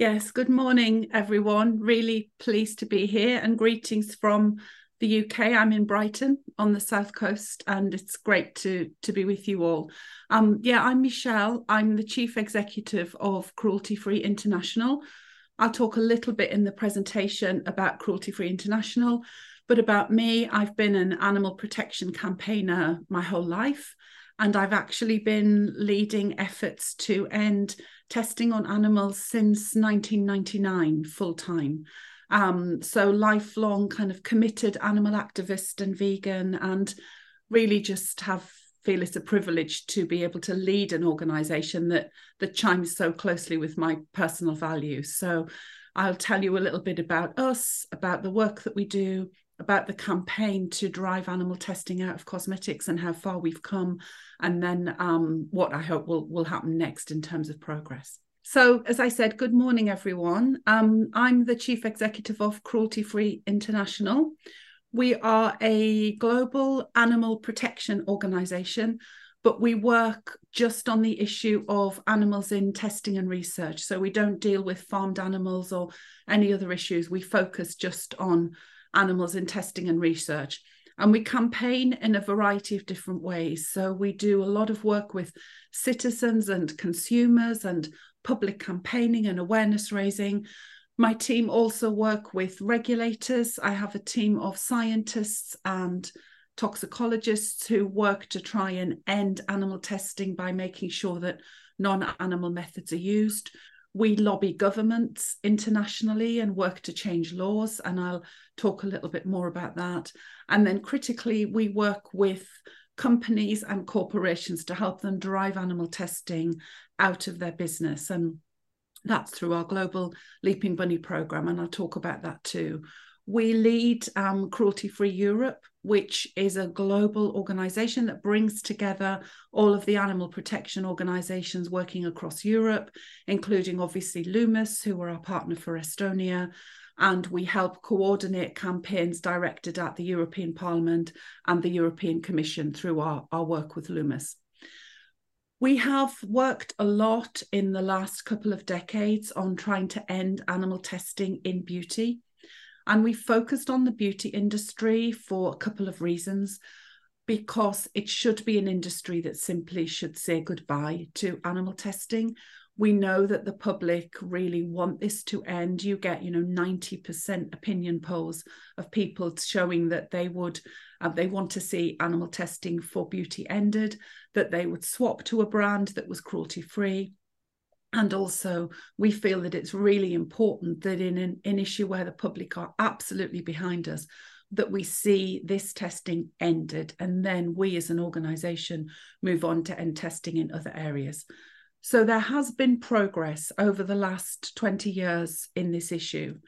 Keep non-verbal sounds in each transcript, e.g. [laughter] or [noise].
Yes, good morning, everyone. Really pleased to be here and greetings from the UK. I'm in Brighton on the south coast, and it's great to to be with you all. Um, yeah, I'm Michelle. I'm the chief executive of Cruelty Free International. I'll talk a little bit in the presentation about Cruelty Free International, but about me, I've been an animal protection campaigner my whole life, and I've actually been leading efforts to end testing on animals since 1999 full time. Um, so lifelong kind of committed animal activist and vegan, and really just have feel it's a privilege to be able to lead an organization that that chimes so closely with my personal values. So I'll tell you a little bit about us, about the work that we do, about the campaign to drive animal testing out of cosmetics and how far we've come, and then um, what I hope will will happen next in terms of progress. So, as I said, good morning, everyone. Um, I'm the Chief Executive of Cruelty Free International. We are a global animal protection organization, but we work just on the issue of animals in testing and research. So, we don't deal with farmed animals or any other issues. We focus just on animals in testing and research. And we campaign in a variety of different ways. So, we do a lot of work with citizens and consumers and public campaigning and awareness raising. My team also work with regulators. I have a team of scientists and toxicologists who work to try and end animal testing by making sure that non-animal methods are used. We lobby governments internationally and work to change laws, and I'll talk a little bit more about that. And then critically, we work with companies and corporations to help them drive animal testing out of their business. And that's through our global Leaping Bunny program. And I'll talk about that too. We lead um, Cruelty Free Europe, which is a global organization that brings together all of the animal protection organizations working across Europe, including obviously Loomus, who are our partner for Estonia, and we help coordinate campaigns directed at the European Parliament and the European Commission through our, our work with Loomus. We have worked a lot in the last couple of decades on trying to end animal testing in beauty. And we focused on the beauty industry for a couple of reasons. Because it should be an industry that simply should say goodbye to animal testing we know that the public really want this to end you get you know 90% opinion polls of people showing that they would uh, they want to see animal testing for beauty ended that they would swap to a brand that was cruelty free and also we feel that it's really important that in an, an issue where the public are absolutely behind us that we see this testing ended and then we as an organization move on to end testing in other areas so there has been progress over the last 20 years in this issue.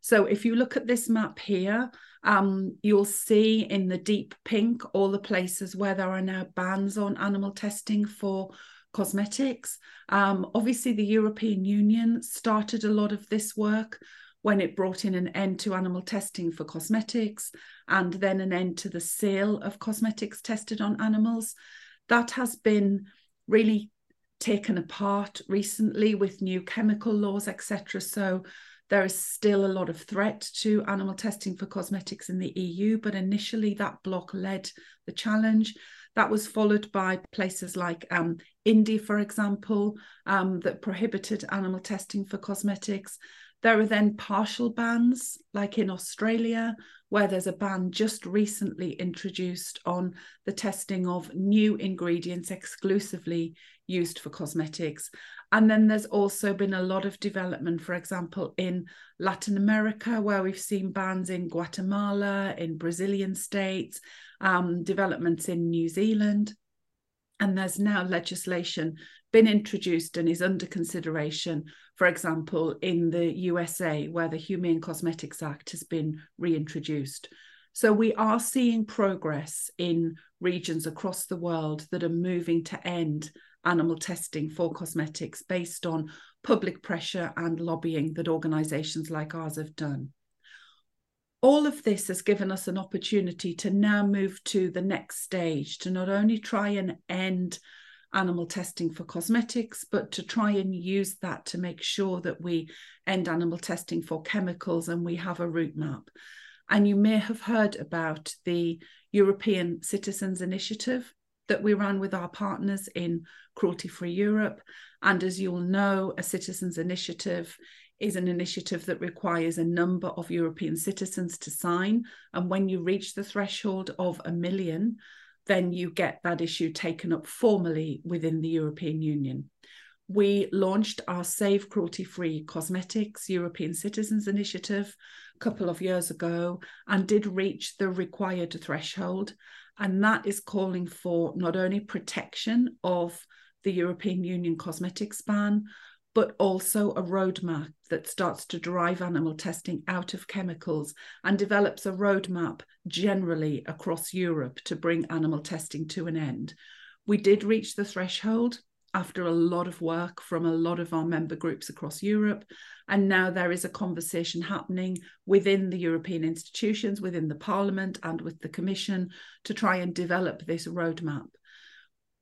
So if you look at this map here, um, you'll see in the deep pink all the places where there are now bans on animal testing for cosmetics. Um, obviously, the European Union started a lot of this work when it brought in an end to animal testing for cosmetics and then an end to the sale of cosmetics tested on animals. That has been really taken apart recently with new chemical laws, etc. So there is still a lot of threat to animal testing for cosmetics in the EU, but initially that block led the challenge. That was followed by places like um, India, for example, um, that prohibited animal testing for cosmetics. There are then partial bans, like in Australia, where there's a ban just recently introduced on the testing of new ingredients exclusively used for cosmetics. And then there's also been a lot of development, for example, in Latin America, where we've seen bans in Guatemala, in Brazilian states, um, developments in New Zealand. And there's now legislation been introduced and is under consideration, for example, in the USA, where the Humane Cosmetics Act has been reintroduced. So we are seeing progress in regions across the world that are moving to end animal testing for cosmetics based on public pressure and lobbying that organisations like ours have done. All of this has given us an opportunity to now move to the next stage to not only try and end animal testing for cosmetics, but to try and use that to make sure that we end animal testing for chemicals and we have a route map. And you may have heard about the European Citizens Initiative that we ran with our partners in Cruelty Free Europe. And as you'll know, a Citizens Initiative is an initiative that requires a number of European citizens to sign. And when you reach the threshold of a million, then you get that issue taken up formally within the European Union. We launched our Save Cruelty Free Cosmetics European Citizens Initiative a couple of years ago and did reach the required threshold. And that is calling for not only protection of the European Union cosmetics ban, but also a roadmap that starts to drive animal testing out of chemicals and develops a roadmap generally across Europe to bring animal testing to an end. We did reach the threshold after a lot of work from a lot of our member groups across Europe. And now there is a conversation happening within the European institutions, within the Parliament, and with the Commission to try and develop this roadmap.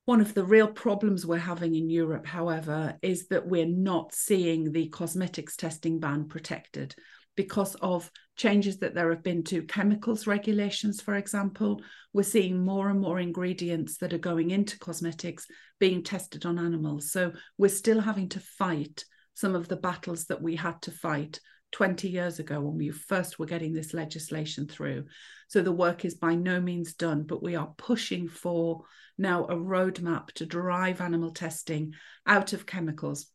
One of the real problems we're having in Europe, however, is that we're not seeing the cosmetics testing ban protected because of changes that there have been to chemicals regulations, for example. We're seeing more and more ingredients that are going into cosmetics being tested on animals. So we're still having to fight some of the battles that we had to fight 20 years ago when we first were getting this legislation through. So the work is by no means done, but we are pushing for now a roadmap to drive animal testing out of chemicals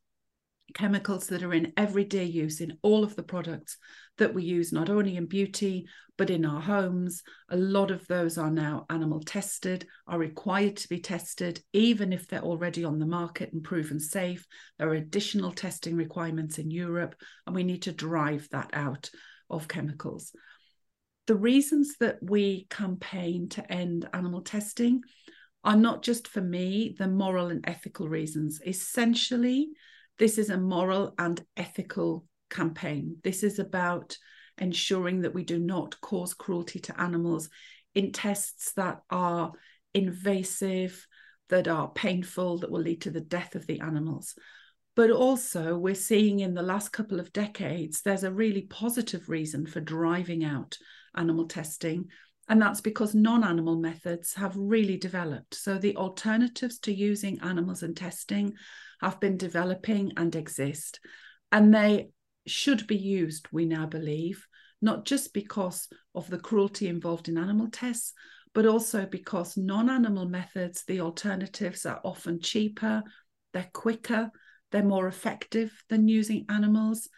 chemicals that are in everyday use in all of the products that we use, not only in beauty, but in our homes. A lot of those are now animal tested, are required to be tested, even if they're already on the market and proven safe. There are additional testing requirements in Europe, and we need to drive that out of chemicals. The reasons that we campaign to end animal testing are not just for me, the moral and ethical reasons. Essentially, this is a moral and ethical campaign. This is about ensuring that we do not cause cruelty to animals in tests that are invasive, that are painful, that will lead to the death of the animals. But also, we're seeing in the last couple of decades, there's a really positive reason for driving out animal testing and that's because non animal methods have really developed. So the alternatives to using animals in testing have been developing and exist. And they should be used, we now believe, not just because of the cruelty involved in animal tests, but also because non animal methods, the alternatives are often cheaper, they're quicker, they're more effective than using animals.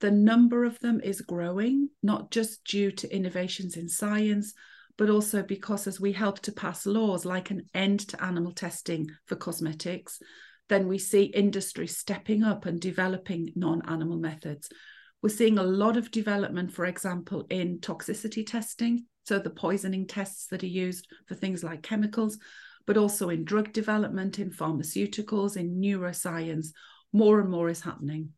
The number of them is growing, not just due to innovations in science, but also because as we help to pass laws like an end to animal testing for cosmetics, then we see industry stepping up and developing non animal methods. We're seeing a lot of development, for example, in toxicity testing, so the poisoning tests that are used for things like chemicals, but also in drug development, in pharmaceuticals, in neuroscience. More and more is happening.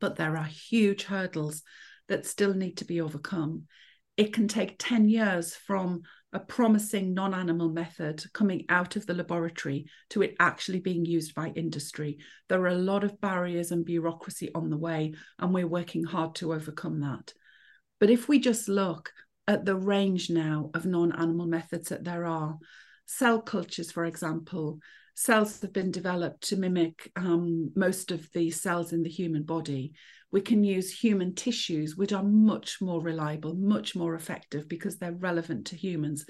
But there are huge hurdles that still need to be overcome it can take 10 years from a promising non animal method coming out of the laboratory to it actually being used by industry. There are a lot of barriers and bureaucracy on the way, and we're working hard to overcome that. But if we just look at the range now of non animal methods that there are, cell cultures, for example, cells have been developed to mimic um, most of the cells in the human body we can use human tissues, which are much more reliable, much more effective because they're relevant to humans.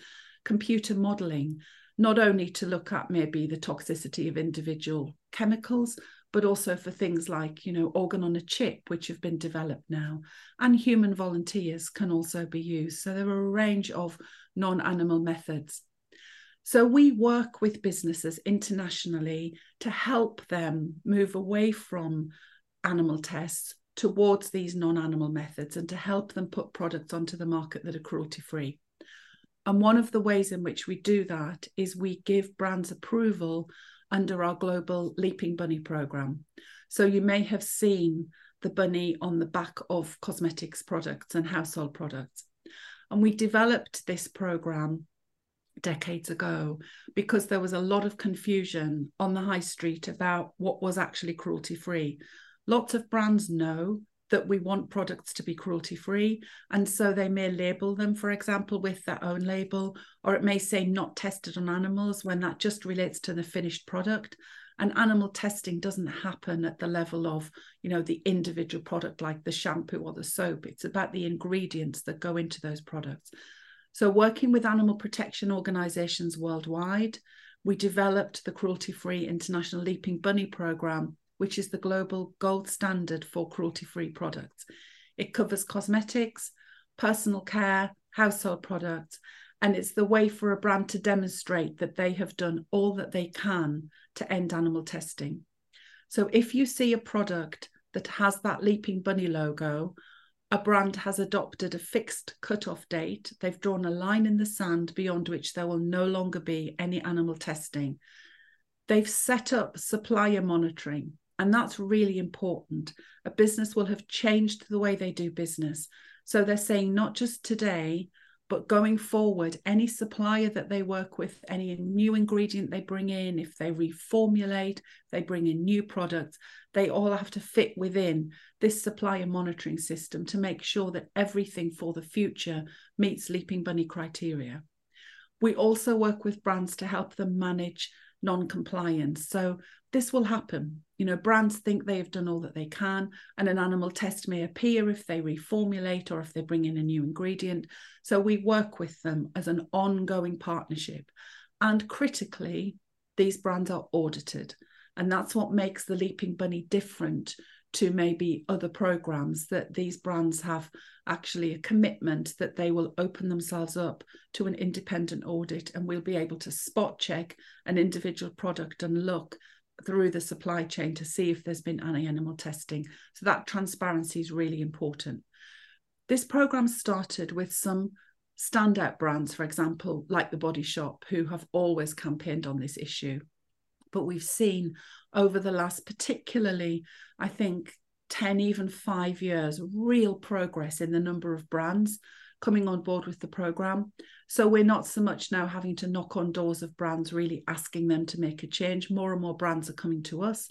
Computer modeling, not only to look at maybe the toxicity of individual chemicals, but also for things like, you know, organ on a chip, which have been developed now. And human volunteers can also be used. So there are a range of non animal methods. So we work with businesses internationally to help them move away from animal tests towards these non animal methods and to help them put products onto the market that are cruelty free. And one of the ways in which we do that is we give brands approval under our global Leaping Bunny program. So you may have seen the bunny on the back of cosmetics products and household products. And we developed this program decades ago because there was a lot of confusion on the high street about what was actually cruelty free. Lots of brands know that we want products to be cruelty free. And so they may label them, for example, with their own label, or it may say not tested on animals when that just relates to the finished product. And animal testing doesn't happen at the level of, you know, the individual product like the shampoo or the soap. It's about the ingredients that go into those products. So, working with animal protection organizations worldwide, we developed the Cruelty Free International Leaping Bunny program, which is the global gold standard for cruelty free products. It covers cosmetics, personal care, household products, and it's the way for a brand to demonstrate that they have done all that they can to end animal testing. So, if you see a product that has that Leaping Bunny logo a brand has adopted a fixed cut-off date. They've drawn a line in the sand beyond which there will no longer be any animal testing. They've set up supplier monitoring, and that's really important. A business will have changed the way they do business. So they're saying not just today, but going forward, any supplier that they work with, any new ingredient they bring in, if they reformulate, they bring in new products, they all have to fit within this supplier monitoring system to make sure that everything for the future meets Leaping Bunny criteria. We also work with brands to help them manage non-compliance. So this will happen. You know, brands think they have done all that they can, and an animal test may appear if they reformulate or if they bring in a new ingredient. So we work with them as an ongoing partnership. And critically, these brands are audited. And that's what makes the Leaping Bunny different to maybe other programs that these brands have actually a commitment that they will open themselves up to an independent audit and we'll be able to spot check an individual product and look through the supply chain to see if there's been any animal testing. So that transparency is really important. This program started with some standout brands for example like the body shop who have always campaigned on this issue. But we've seen over the last, particularly, I think, 10, even five years, real progress in the number of brands coming on board with the program. So we're not so much now having to knock on doors of brands, really asking them to make a change. More and more brands are coming to us.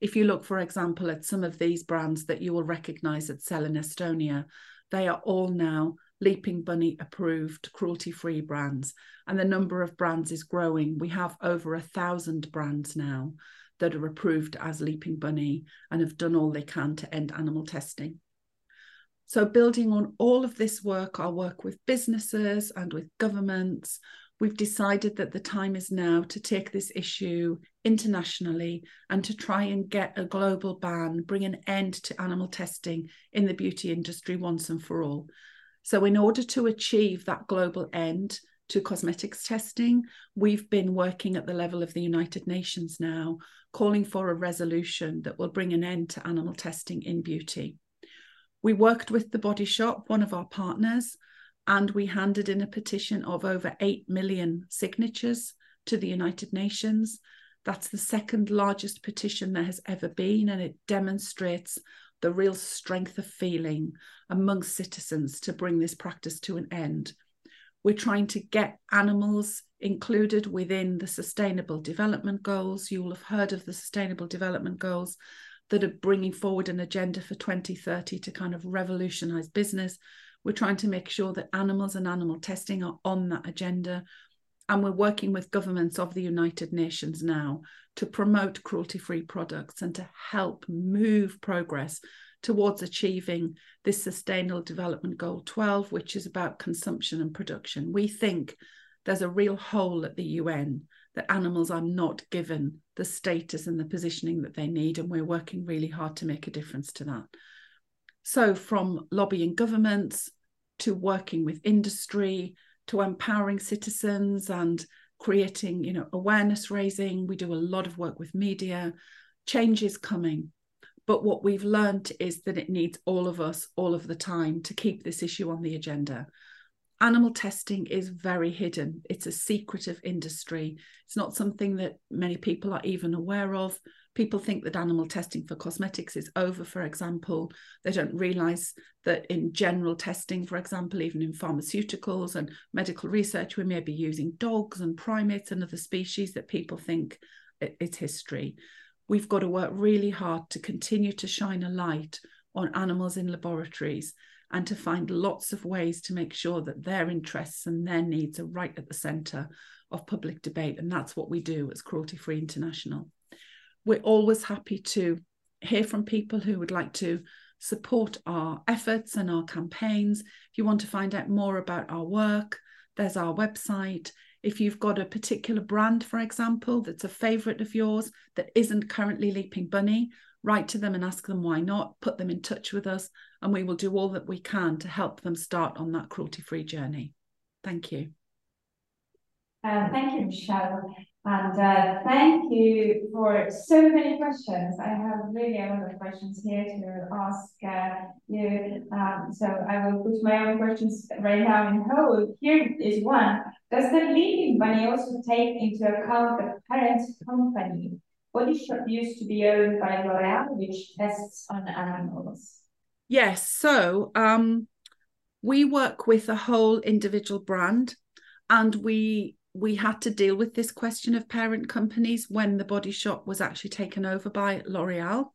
If you look, for example, at some of these brands that you will recognize that sell in Estonia, they are all now Leaping Bunny approved cruelty free brands, and the number of brands is growing. We have over a thousand brands now that are approved as Leaping Bunny and have done all they can to end animal testing. So, building on all of this work, our work with businesses and with governments, we've decided that the time is now to take this issue internationally and to try and get a global ban, bring an end to animal testing in the beauty industry once and for all. So, in order to achieve that global end to cosmetics testing, we've been working at the level of the United Nations now, calling for a resolution that will bring an end to animal testing in beauty. We worked with the Body Shop, one of our partners, and we handed in a petition of over 8 million signatures to the United Nations. That's the second largest petition there has ever been, and it demonstrates the real strength of feeling amongst citizens to bring this practice to an end. We're trying to get animals included within the Sustainable Development Goals. You will have heard of the Sustainable Development Goals that are bringing forward an agenda for 2030 to kind of revolutionize business. We're trying to make sure that animals and animal testing are on that agenda. And we're working with governments of the United Nations now to promote cruelty free products and to help move progress towards achieving this Sustainable Development Goal 12, which is about consumption and production. We think there's a real hole at the UN that animals are not given the status and the positioning that they need, and we're working really hard to make a difference to that. So, from lobbying governments to working with industry to empowering citizens and creating you know awareness raising we do a lot of work with media change is coming but what we've learned is that it needs all of us all of the time to keep this issue on the agenda animal testing is very hidden. It's a secretive industry. It's not something that many people are even aware of. People think that animal testing for cosmetics is over, for example. They don't realize that in general testing, for example, even in pharmaceuticals and medical research, we may be using dogs and primates and other species that people think it's history. We've got to work really hard to continue to shine a light on animals in laboratories and to find lots of ways to make sure that their interests and their needs are right at the centre of public debate. And that's what we do as Cruelty Free International. We're always happy to hear from people who would like to support our efforts and our campaigns. If you want to find out more about our work, there's our website. If you've got a particular brand, for example, that's a favourite of yours that isn't currently Leaping Bunny, write to them and ask them why not, put them in touch with us, and we will do all that we can to help them start on that cruelty free journey. Thank you. Uh, thank you, Michelle. And uh, thank you for so many questions. I have really a lot of questions here to ask uh, you. Um, so I will put my own questions right now in hold. Here is one. Does the Leaping Bunny also take into account the parent company Body Shop used to be owned by L'Oreal, which tests on animals. Yes. So um, we work with a whole individual brand, and we we had to deal with this question of parent companies when the Body Shop was actually taken over by L'Oreal.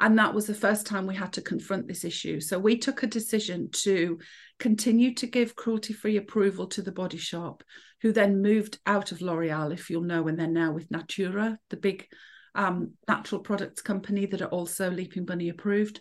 And that was the first time we had to confront this issue. So we took a decision to continue to give cruelty free approval to the Body Shop, who then moved out of L'Oreal, if you'll know, and they're now with Natura, the big um, natural products company that are also Leaping Bunny approved,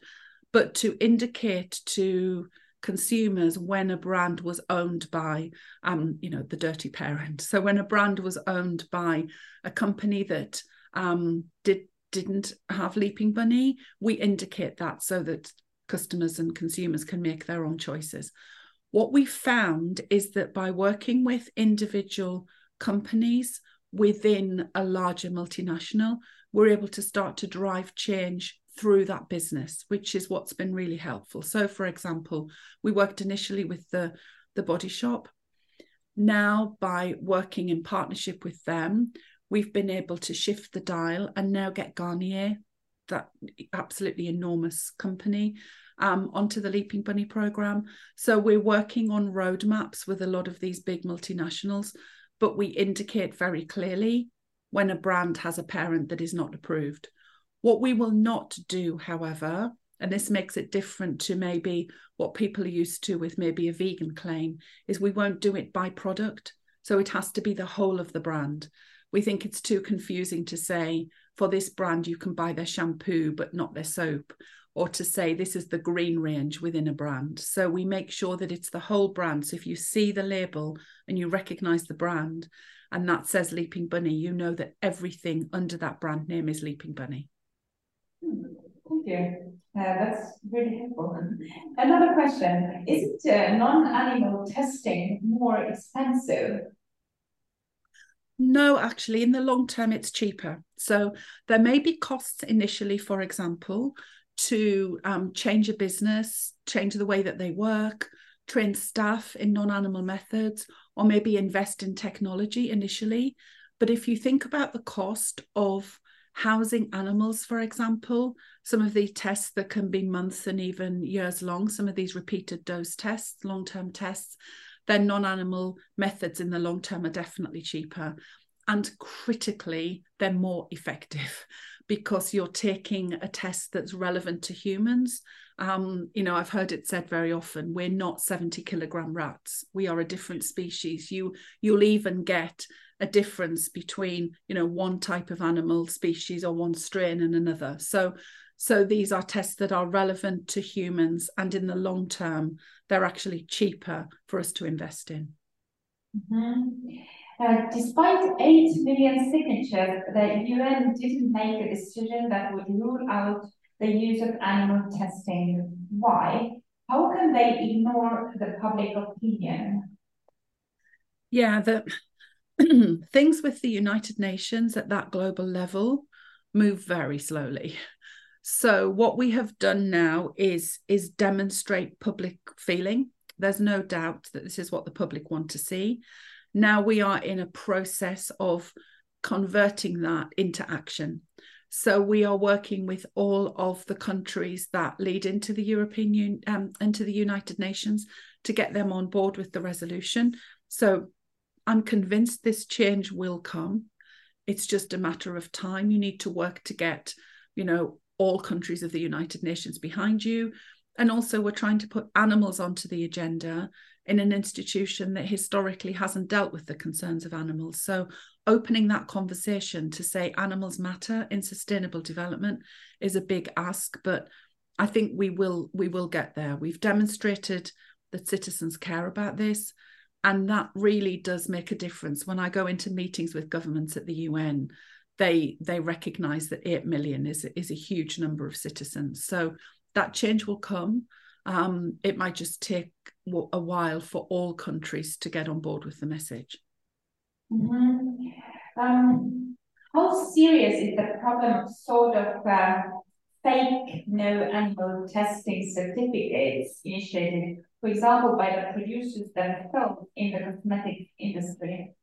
but to indicate to consumers when a brand was owned by um, you know the dirty parent. So when a brand was owned by a company that um, did didn't have leaping bunny we indicate that so that customers and consumers can make their own choices what we found is that by working with individual companies within a larger multinational, we're able to start to drive change through that business, which is what's been really helpful. So, for example, we worked initially with the, the body shop. Now, by working in partnership with them, we've been able to shift the dial and now get Garnier, that absolutely enormous company, um, onto the Leaping Bunny program. So we're working on roadmaps with a lot of these big multinationals, but we indicate very clearly when a brand has a parent that is not approved. What we will not do, however, and this makes it different to maybe what people are used to with maybe a vegan claim, is we won't do it by product. So it has to be the whole of the brand. We think it's too confusing to say for this brand, you can buy their shampoo, but not their soap, or to say this is the green range within a brand. So we make sure that it's the whole brand. So if you see the label and you recognize the brand and that says Leaping Bunny, you know that everything under that brand name is Leaping Bunny. Thank you. Uh, that's really helpful. [laughs] Another question Is it uh, non animal testing more expensive? No, actually, in the long term, it's cheaper. So there may be costs initially, for example, to um, change a business, change the way that they work, train staff in non animal methods, or maybe invest in technology initially. But if you think about the cost of housing animals, for example, some of the tests that can be months and even years long, some of these repeated dose tests, long term tests, then non animal methods in the long term are definitely cheaper. And critically, they're more effective [laughs] because you're taking a test that's relevant to humans. Um, you know, I've heard it said very often, we're not 70 kilogram rats. We are a different species. You you'll even get a difference between, you know, one type of animal species or one strain and another. So so these are tests that are relevant to humans and in the long term, they're actually cheaper for us to invest in. Mm-hmm. Uh, despite 8 million signatures, the UN didn't make a decision that would rule out the use of animal testing. Why? How can they ignore the public opinion? Yeah, the [clears throat] things with the United Nations at that global level move very slowly. So what we have done now is is demonstrate public feeling There's no doubt that this is what the public want to see. Now we are in a process of converting that into action. So we are working with all of the countries that lead into the European Union, um, into the United Nations, to get them on board with the resolution. So I'm convinced this change will come. It's just a matter of time. You need to work to get, you know, all countries of the United Nations behind you. And also, we're trying to put animals onto the agenda in an institution that historically hasn't dealt with the concerns of animals. So, opening that conversation to say animals matter in sustainable development is a big ask, but I think we will we will get there. We've demonstrated that citizens care about this, and that really does make a difference. When I go into meetings with governments at the UN, they they recognise that eight million is is a huge number of citizens. So that change will come. Um, it might just take a while for all countries to get on board with the message. Mm-hmm. Um, how serious is the problem of sort of uh, fake no animal testing certificates initiated, for example, by the producers themselves in the cosmetic industry?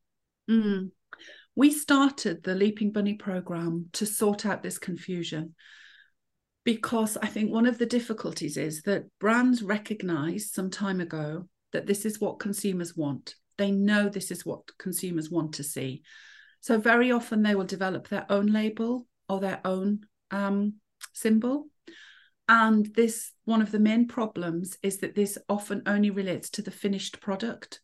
Mm. We started the Leaping Bunny program to sort out this confusion because I think one of the difficulties is that brands recognized some time ago that this is what consumers want. They know this is what consumers want to see. So very often they will develop their own label or their own um, symbol. And this one of the main problems is that this often only relates to the finished product.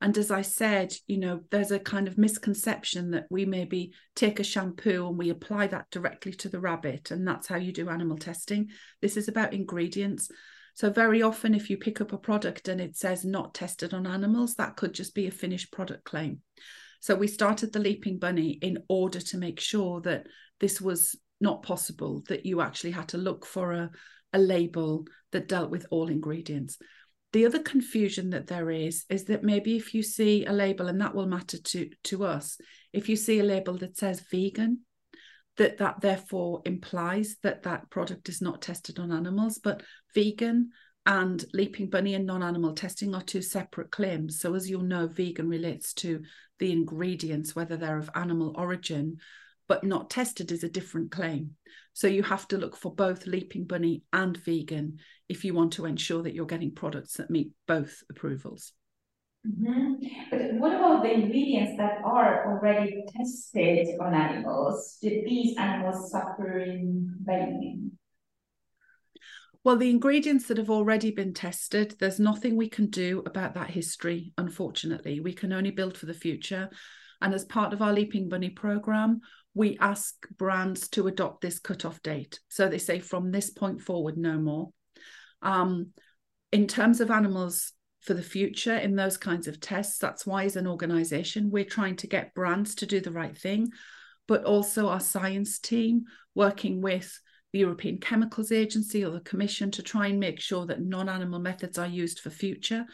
And as I said, you know, there's a kind of misconception that we maybe take a shampoo and we apply that directly to the rabbit, and that's how you do animal testing. This is about ingredients. So, very often, if you pick up a product and it says not tested on animals, that could just be a finished product claim. So, we started the Leaping Bunny in order to make sure that this was not possible, that you actually had to look for a, a label that dealt with all ingredients the other confusion that there is is that maybe if you see a label and that will matter to to us if you see a label that says vegan that that therefore implies that that product is not tested on animals but vegan and leaping bunny and non-animal testing are two separate claims. So as you'll know vegan relates to the ingredients whether they're of animal origin but not tested is a different claim so you have to look for both Leaping Bunny and vegan if you want to ensure that you're getting products that meet both approvals. Mm-hmm. But what about the ingredients that are already tested on animals? Did these animals suffer in vain? Well, the ingredients that have already been tested, there's nothing we can do about that history, unfortunately. We can only build for the future. And as part of our Leaping Bunny program, we ask brands to adopt this cutoff date. So they say from this point forward, no more. Um, in terms of animals for the future in those kinds of tests, that's why, as an organization, we're trying to get brands to do the right thing, but also our science team working with the European Chemicals Agency or the Commission to try and make sure that non animal methods are used for future.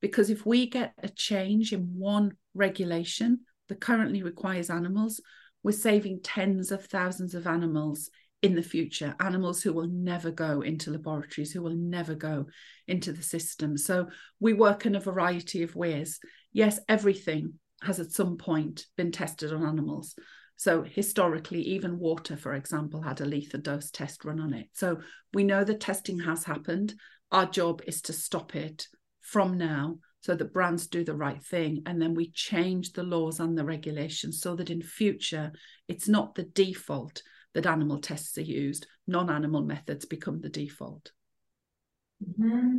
Because if we get a change in one regulation that currently requires animals, we're saving tens of thousands of animals in the future, animals who will never go into laboratories, who will never go into the system. So we work in a variety of ways. Yes, everything has at some point been tested on animals. So historically, even water, for example, had a lethal dose test run on it. So we know the testing has happened. Our job is to stop it from now so that brands do the right thing and then we change the laws and the regulations so that in future it's not the default that animal tests are used. Non-animal methods become the default. Mm-hmm.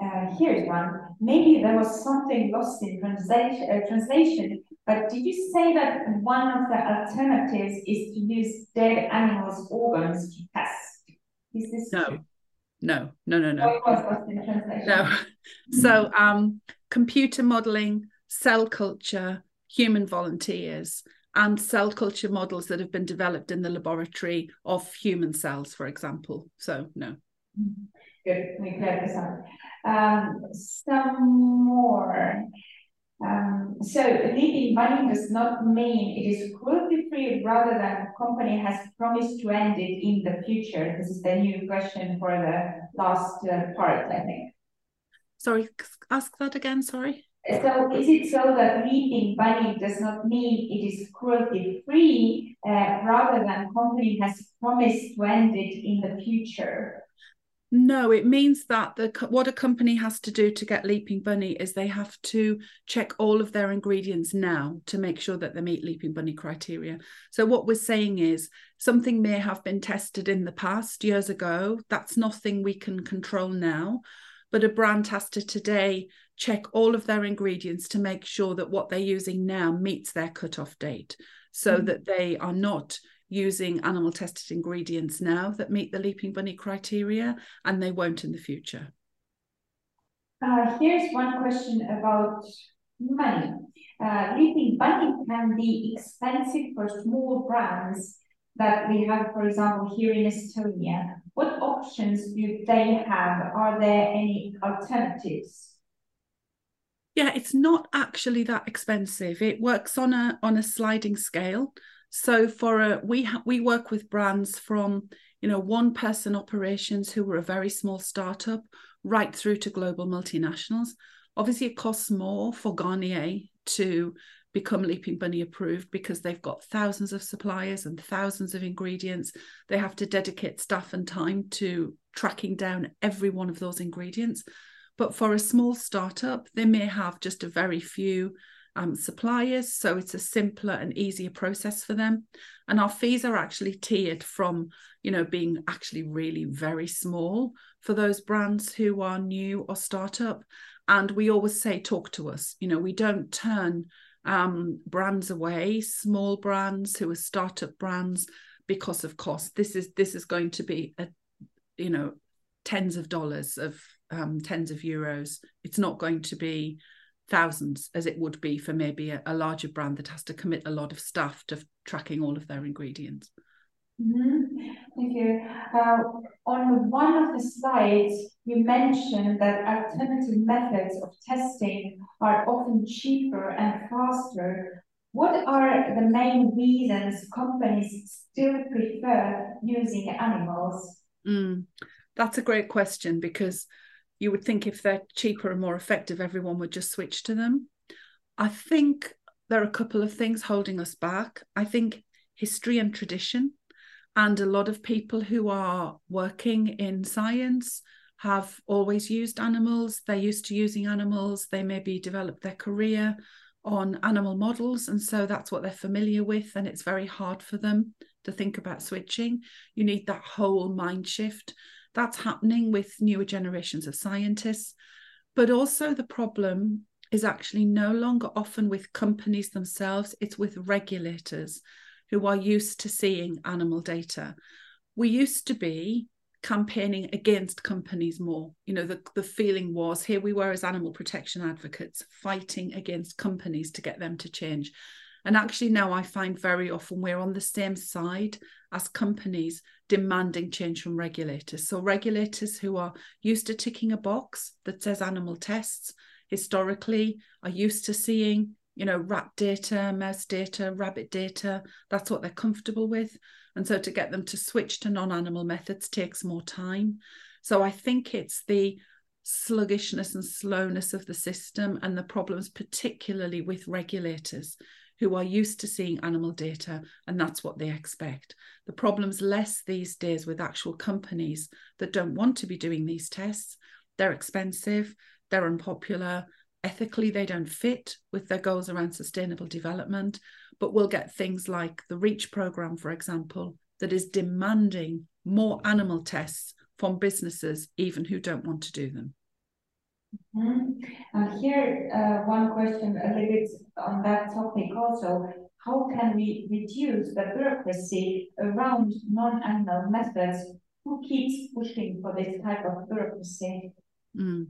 uh, here's one. Maybe there was something lost in translation, uh, translation but did you say that one of the alternatives is to use dead animals organs to test? Is this no. true? No no no no. No. [laughs] So um computer modeling cell culture human volunteers and cell culture models that have been developed in the laboratory of human cells for example. So no. Good. We clear this up um, some more so leaping bunny does not mean it is cruelty free rather than the company has promised to end it in the future. This is the new question for the last uh, part, I think. Sorry, ask that again. Sorry. So is it so that leaping bunny does not mean it is cruelty free, uh, rather than company has promised to end it in the future? No, it means that the what a company has to do to get Leaping Bunny is they have to check all of their ingredients now to make sure that they meet Leaping Bunny criteria. So what we're saying is something may have been tested in the past years ago. That's nothing we can control now, but a brand has to today check all of their ingredients to make sure that what they're using now meets their cutoff date, so mm-hmm. that they are not using animal tested ingredients now that meet the Leaping Bunny criteria, and they won't in the future. Uh, here's one question about money. Uh, Leaping Bunny can be expensive for small brands that we have, for example, here in Estonia. What options do they have? Are there any alternatives? Yeah, it's not actually that expensive. It works on a on a sliding scale. So for a we ha- we work with brands from you know one person operations who were a very small startup right through to global multinationals. Obviously, it costs more for Garnier to become Leaping Bunny approved because they've got thousands of suppliers and thousands of ingredients. They have to dedicate staff and time to tracking down every one of those ingredients. But for a small startup, they may have just a very few um, suppliers. So it's a simpler and easier process for them. And our fees are actually tiered from, you know, being actually really very small for those brands who are new or startup. And we always say, talk to us. You know, we don't turn um, brands away, small brands who are startup brands because of cost. This is this is going to be a, you know, tens of dollars of um, tens of euros. It's not going to be thousands as it would be for maybe a, a, larger brand that has to commit a lot of staff to tracking all of their ingredients. Mm-hmm. Thank you. Uh, on one of the slides, you mentioned that alternative methods of testing are often cheaper and faster. What are the main reasons companies still prefer using animals? Mm, that's a great question because you would think if they're cheaper and more effective, everyone would just switch to them. I think there are a couple of things holding us back. I think history and tradition, and a lot of people who are working in science have always used animals. They're used to using animals. They maybe developed their career on animal models, and so that's what they're familiar with, and it's very hard for them to think about switching. You need that whole mind shift that's happening with newer generations of scientists. But also, the problem is actually no longer often with companies themselves, it's with regulators who are used to seeing animal data. We used to be campaigning against companies more. You know, the, the feeling was here we were as animal protection advocates fighting against companies to get them to change. And actually, now I find very often we're on the same side as companies demanding change from regulators. So, regulators who are used to ticking a box that says animal tests historically are used to seeing, you know, rat data, mouse data, rabbit data. That's what they're comfortable with. And so, to get them to switch to non animal methods takes more time. So, I think it's the sluggishness and slowness of the system and the problems, particularly with regulators who are used to seeing animal data and that's what they expect. The problem's less these days with actual companies that don't want to be doing these tests. They're expensive, they're unpopular, ethically they don't fit with their goals around sustainable development, but we'll get things like the REACH program, for example, that is demanding more animal tests from businesses, even who don't want to do them. Mm-hmm. And here, uh, one question a little bit on that topic also. How can we reduce the bureaucracy around non-animal methods? Who keeps pushing for this type of bureaucracy? Mm.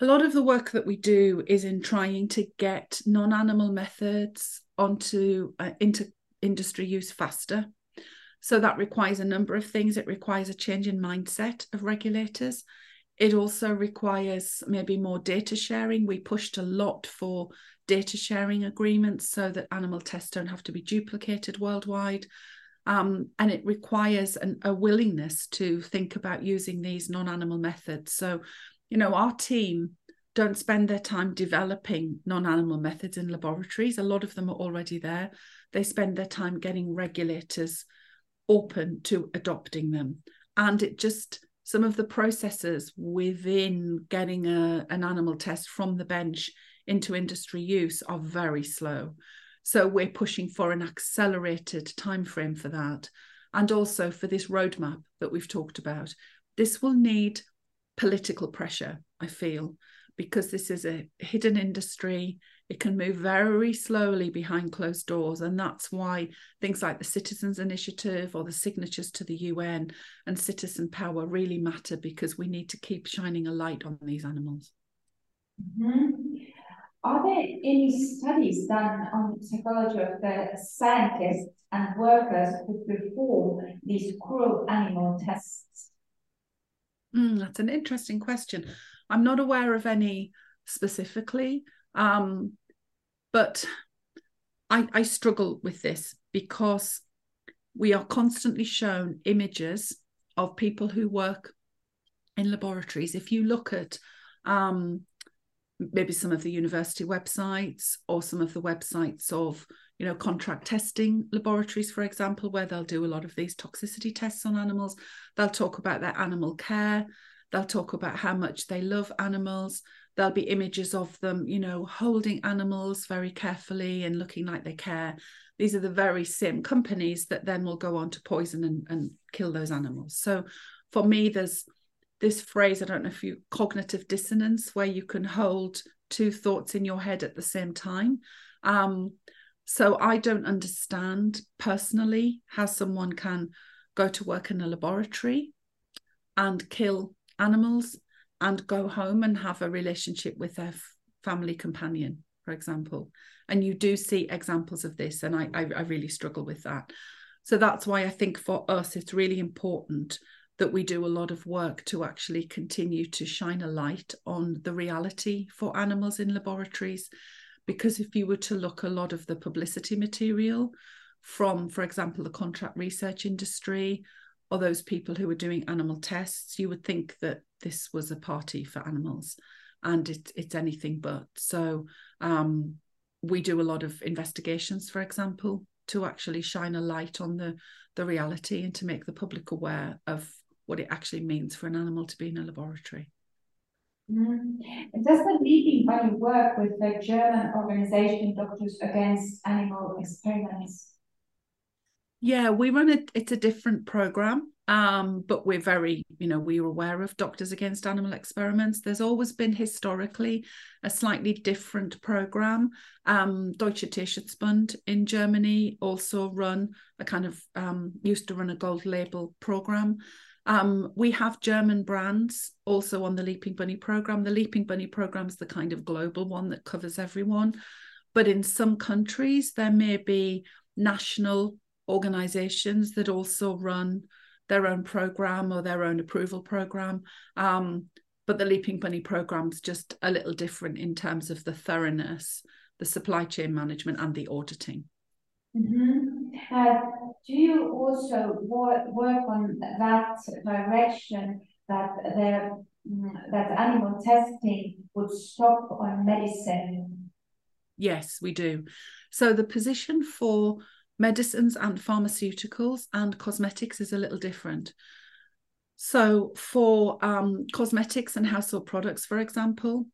A lot of the work that we do is in trying to get non-animal methods onto uh, into industry use faster. So that requires a number of things. It requires a change in mindset of regulators. It also requires maybe more data sharing. We pushed a lot for data sharing agreements so that animal tests don't have to be duplicated worldwide. Um, and it requires an, a willingness to think about using these non animal methods. So, you know, our team don't spend their time developing non animal methods in laboratories. A lot of them are already there. They spend their time getting regulators open to adopting them. And it just, some of the processes within getting a, an animal test from the bench into industry use are very slow. So we're pushing for an accelerated timeframe for that. And also for this roadmap that we've talked about. This will need political pressure, I feel, because this is a hidden industry. It can move very slowly behind closed doors. And that's why things like the Citizens Initiative or the signatures to the UN and citizen power really matter because we need to keep shining a light on these animals. Mm-hmm. Are there any studies done on the psychology of the scientists and workers who perform these cruel animal tests? Mm, that's an interesting question. I'm not aware of any specifically, um, but I, I struggle with this because we are constantly shown images of people who work in laboratories. If you look at um, maybe some of the university websites or some of the websites of you know contract testing laboratories for example where they'll do a lot of these toxicity tests on animals they'll talk about their animal care They'll talk about how much they love animals. There'll be images of them, you know, holding animals very carefully and looking like they care. These are the very same companies that then will go on to poison and, and kill those animals. So for me, there's this phrase, I don't know if you cognitive dissonance, where you can hold two thoughts in your head at the same time. Um, so I don't understand personally how someone can go to work in a laboratory and kill animals and go home and have a relationship with their family companion, for example. And you do see examples of this, and I, I, I really struggle with that. So that's why I think for us, it's really important that we do a lot of work to actually continue to shine a light on the reality for animals in laboratories. Because if you were to look a lot of the publicity material from, for example, the contract research industry or those people who were doing animal tests, you would think that this was a party for animals, and it, it's anything but. So um, we do a lot of investigations, for example, to actually shine a light on the the reality and to make the public aware of what it actually means for an animal to be in a laboratory. Mm. Does the Leaping Bunny work with the German organization Doctors Against Animal Experiments? Yeah, we run it. It's a different program, um, but we're very, you know, we're aware of Doctors Against Animal Experiments. There's always been historically a slightly different program. Um, Deutsche Tierschutzbund in Germany also run a kind of um, used to run a gold label program. Um, we have German brands also on the Leaping Bunny program. The Leaping Bunny program is the kind of global one that covers everyone. But in some countries, there may be national organizations that also run their own program or their own approval program. Um, but the Leaping Bunny program's just a little different in terms of the thoroughness, the supply chain management, and the auditing. Mm-hmm. Uh, do you also work, work on that direction that the that animal testing would stop on medicine? Yes, we do. So the position for medicines and pharmaceuticals and cosmetics is a little different. So, for um, cosmetics and household products, for example,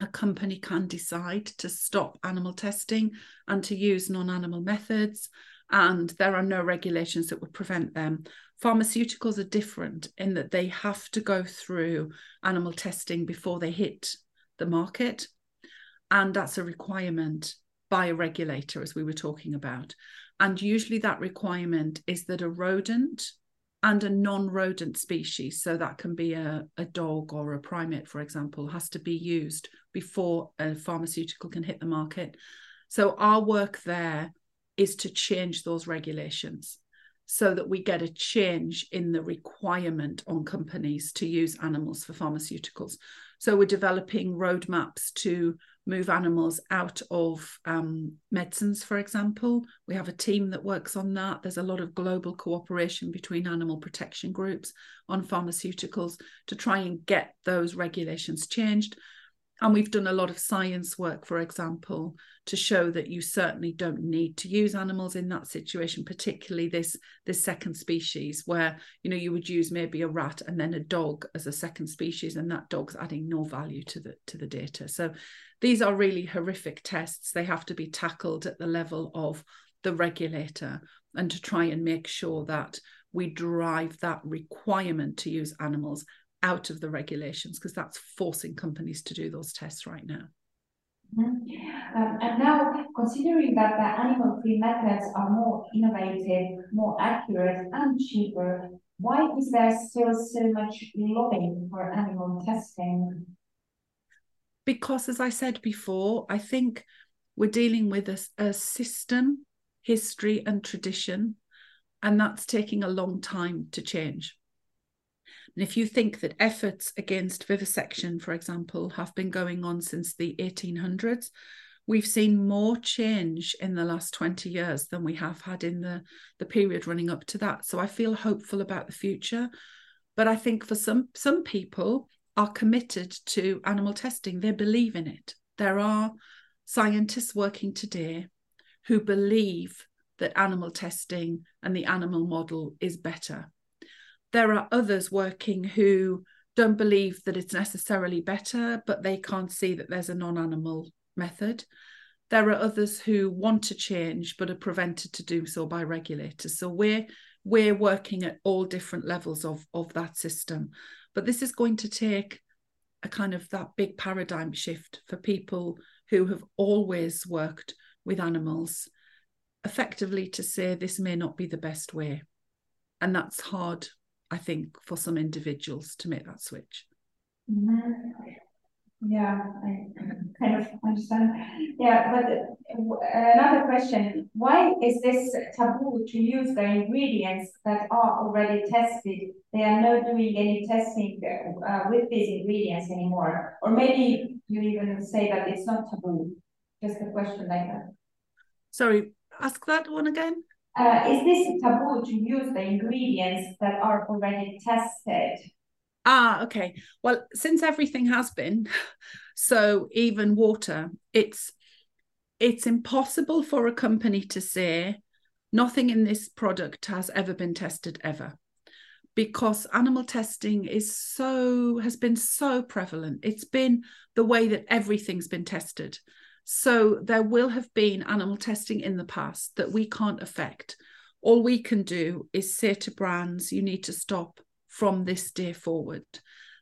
a company can decide to stop animal testing and to use non animal methods, and there are no regulations that would prevent them. Pharmaceuticals are different in that they have to go through animal testing before they hit the market, and that's a requirement by a regulator, as we were talking about. And usually that requirement is that a rodent and a non-rodent species, so that can be a, a dog or a primate, for example, has to be used before a pharmaceutical can hit the market. So our work there is to change those regulations so that we get a change in the requirement on companies to use animals for pharmaceuticals. So we're developing roadmaps to move animals out of um, medicines, for example. We have a team that works on that. There's a lot of global cooperation between animal protection groups on pharmaceuticals to try and get those regulations changed. And we've done a lot of science work, for example, to show that you certainly don't need to use animals in that situation, particularly this, this second species, where you know you would use maybe a rat and then a dog as a second species, and that dog's adding no value to the to the data. So these are really horrific tests. They have to be tackled at the level of the regulator and to try and make sure that we drive that requirement to use animals out of the regulations because that's forcing companies to do those tests right now. Mm-hmm. Um, and now, considering that the animal-free methods are more innovative, more accurate, and cheaper, why is there still so much lobbying for animal testing? Because, as I said before, I think we're dealing with a, a system, history, and tradition, and that's taking a long time to change. And if you think that efforts against vivisection, for example, have been going on since the 1800s, we've seen more change in the last 20 years than we have had in the, the period running up to that. So I feel hopeful about the future. But I think for some some people are committed to animal testing. They believe in it. There are scientists working today who believe that animal testing and the animal model is better there are others working who don't believe that it's necessarily better, but they can't see that there's a non animal method. There are others who want to change but are prevented to do so by regulators. So we're we're working at all different levels of, of that system. But this is going to take a kind of that big paradigm shift for people who have always worked with animals, effectively to say this may not be the best way. And that's hard I think, for some individuals to make that switch. Mm-hmm. Yeah, I kind of understand. Yeah, but another question why is this taboo to use the ingredients that are already tested? They are not doing any testing uh, with these ingredients anymore. Or maybe you even say that it's not taboo. Just a question like that. Sorry, ask that one again. Uh, is this taboo to use the ingredients that are already tested? Ah, okay. Well, since everything has been, [laughs] so even water, it's it's impossible for a company to say nothing in this product has ever been tested ever because animal testing is so has been so prevalent it's been the way that everything's been tested so there will have been animal testing in the past that we can't affect. All we can do is say to brands, you need to stop from this day forward.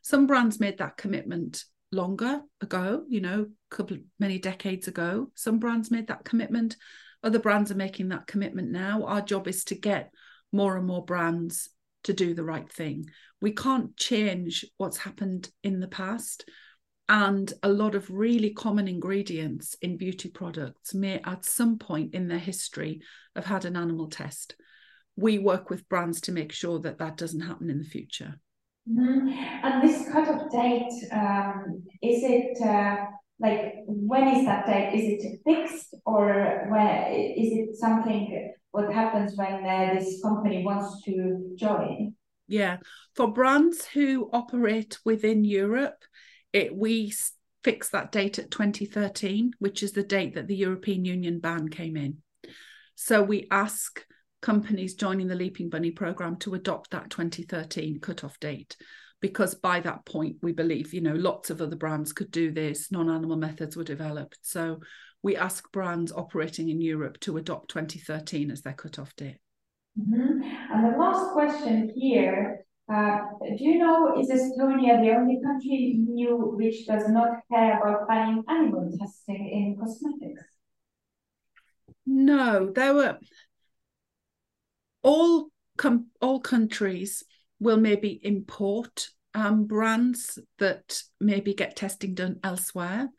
Some brands made that commitment longer ago, you know, a couple many decades ago. Some brands made that commitment. Other brands are making that commitment now. Our job is to get more and more brands to do the right thing. We can't change what's happened in the past and a lot of really common ingredients in beauty products may at some point in their history have had an animal test. We work with brands to make sure that that doesn't happen in the future. Mm-hmm. and this cut-off date um, is it uh, like when is that date? Is it fixed or when is it something what happens when uh, this company wants to join? Yeah. For brands who operate within europe it we fixed that date at 2013, which is the date that the European Union ban came in. So we ask companies joining the Leaping Bunny program to adopt that 2013 cutoff date because by that point we believe you know lots of other brands could do this non-animal methods were developed so we ask brands operating in europe to adopt 2013 as their cutoff date mm-hmm. and the last question here uh, do you know, is Estonia the only country in EU which does not care about banning animal testing in cosmetics? No, there were all all countries will maybe import um, brands that maybe get testing done elsewhere.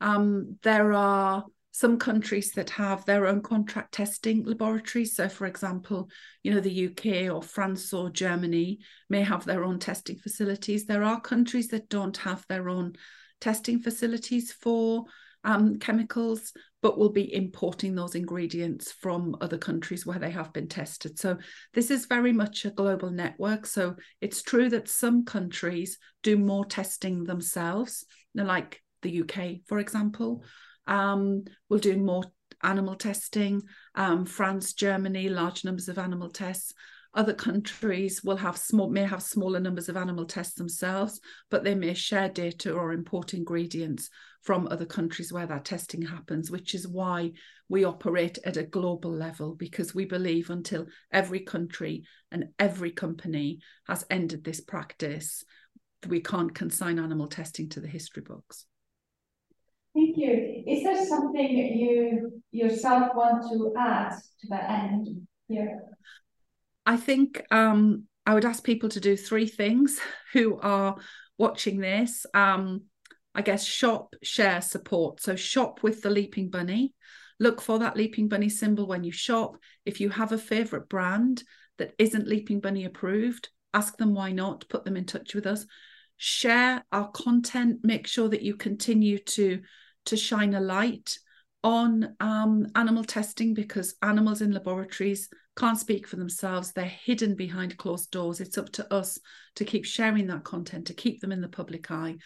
Um, there are some countries that have their own contract testing laboratories. So, for example, you know, the UK or France or Germany may have their own testing facilities. There are countries that don't have their own testing facilities for um, chemicals, but will be importing those ingredients from other countries where they have been tested. So this is very much a global network. So it's true that some countries do more testing themselves, like the UK, for example, um, will do more animal testing. Um, France, Germany, large numbers of animal tests. Other countries will have small may have smaller numbers of animal tests themselves, but they may share data or import ingredients from other countries where that testing happens, which is why we operate at a global level because we believe until every country and every company has ended this practice, we can't consign animal testing to the history books. Thank you. Is there something that you yourself want to add to the end here? I think um, I would ask people to do three things [laughs] who are watching this. Um, I guess shop, share, support. So shop with the Leaping Bunny. Look for that Leaping Bunny symbol when you shop. If you have a favorite brand that isn't Leaping Bunny approved, ask them why not. Put them in touch with us. Share our content. Make sure that you continue to to shine a light on um, animal testing because animals in laboratories can't speak for themselves. They're hidden behind closed doors. It's up to us to keep sharing that content, to keep them in the public eye,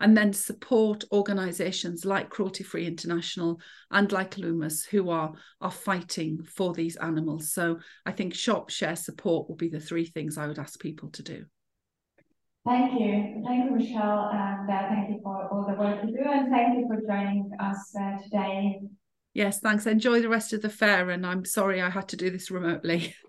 and then support organisations like Cruelty Free International and like Loomus who are, are fighting for these animals. So I think shop, share, support will be the three things I would ask people to do. Thank you. Thank you, Michelle, and uh, thank you for all the work you do, and thank you for joining us uh, today. Yes, thanks. Enjoy the rest of the fair, and I'm sorry I had to do this remotely. [laughs]